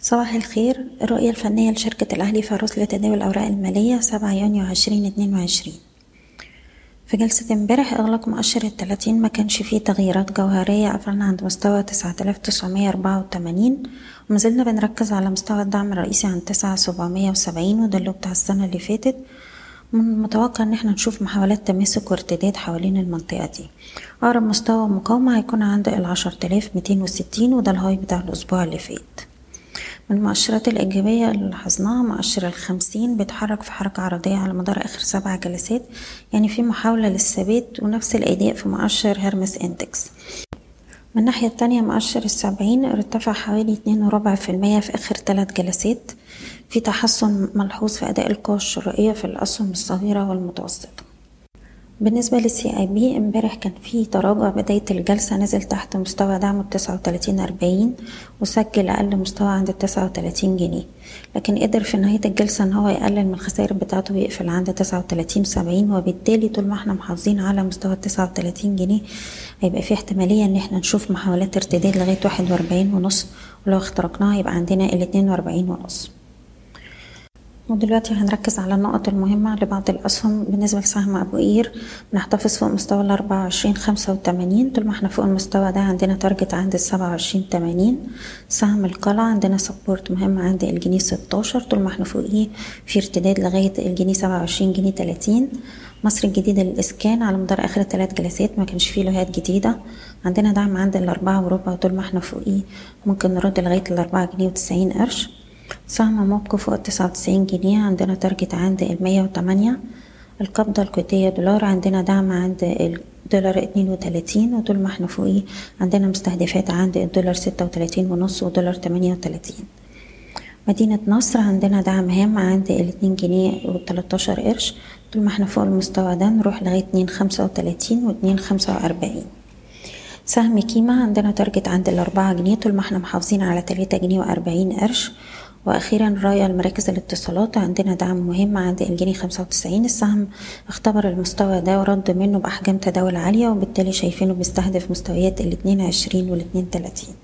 صباح الخير. الرؤية الفنية لشركة الأهلي فاروس لتداول الأوراق المالية سبعة يونيو عشرين اتنين وعشرين. في جلسة امبارح إغلاق مؤشر التلاتين ما كانش فيه تغييرات جوهرية قفلنا عند مستوى تسعة آلاف تسعمية أربعة وتمانين ومازلنا بنركز على مستوى الدعم الرئيسي عند تسعة سبعمية وسبعين وده اللي بتاع السنة اللي فاتت. من المتوقع إن إحنا نشوف محاولات تماسك وارتداد حوالين المنطقة دي. أقرب مستوى مقاومة هيكون عند العشر تلاف ميتين وستين وده الهاي بتاع الأسبوع اللي فات. المؤشرات الإيجابية اللي لاحظناها مؤشر الخمسين بيتحرك في حركة عرضية على مدار آخر سبع جلسات يعني في محاولة للثبات ونفس الأداء في مؤشر Hermes index. من الناحية التانية مؤشر السبعين ارتفع حوالي اتنين وربع في المية في آخر تلات جلسات في تحسن ملحوظ في أداء القوى الشرائية في الأسهم الصغيرة والمتوسطة. بالنسبة لل CIB امبارح كان في تراجع بداية الجلسة نزل تحت مستوى دعم التسعة وتلاتين أربعين وسجل أقل مستوى عند التسعة وتلاتين جنيه. لكن قدر في نهاية الجلسة إن هو يقلل من الخسائر بتاعته ويقفل عند تسعة وتلاتين سبعين وبالتالي طول ما إحنا محافظين على مستوى التسعة وتلاتين جنيه هيبقى في احتمالية إن إحنا نشوف محاولات ارتداد لغاية واحد وأربعين ونص ولو اخترقناها يبقى عندنا الاتنين وأربعين ونص. ودلوقتي هنركز على النقط المهمة لبعض الأسهم بالنسبة لسهم أبو قير. بنحتفظ فوق مستوى وعشرين خمسة وتمانين. طول ما إحنا فوق المستوى ده عندنا تارجت عند السبعة وعشرين تمانين. سهم القلعة عندنا support مهم عند الجنيه ستاشر. طول ما إحنا فوقيه في ارتداد لغاية الجنيه سبعة وعشرين جنيه تلاتين. مصر الجديدة للإسكان على مدار آخر ثلاث جلسات ما كانش فيه low هات جديدة. عندنا دعم عند الأربعة وربع طول ما إحنا فوقيه ممكن نرد لغاية الأربعة جنيه وتسعين قرش. سهم موقف فوق التسعة وتسعين جنيه عندنا target عند المية وتمانية القبضة الكويتية دولار عندنا دعم عند الدولار اتنين وتلاتين وطول ما إحنا فوقيه عندنا مستهدفات عند الدولار ستة وتلاتين ونص ودولار تمانية وتلاتين. مدينة نصر عندنا دعم هام عند الاتنين جنيه وتلاتاشر قرش. طول ما إحنا فوق المستوى ده نروح لغاية اتنين خمسة وتلاتين واتنين خمسة وأربعين. سهم كيما عندنا تارجت عند الأربعة جنيه طول ما إحنا محافظين على تلاتة جنيه وأربعين قرش. وأخيرا رايا المراكز الاتصالات عندنا دعم مهم عند الجنيه خمسة وتسعين السهم. اختبر المستوى ده ورد منه بأحجام تداول عالية وبالتالي شايفينه بيستهدف مستويات الاتنين عشرين والاتنين تلاتين.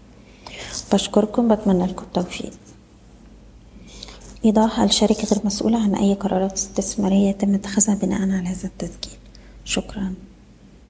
بشكركم بتمنى لكم التوفيق. إيضاح الشركة غير مسؤولة عن أي قرارات استثمارية يتم اتخاذها بناء على هذا التسجيل. شكراً.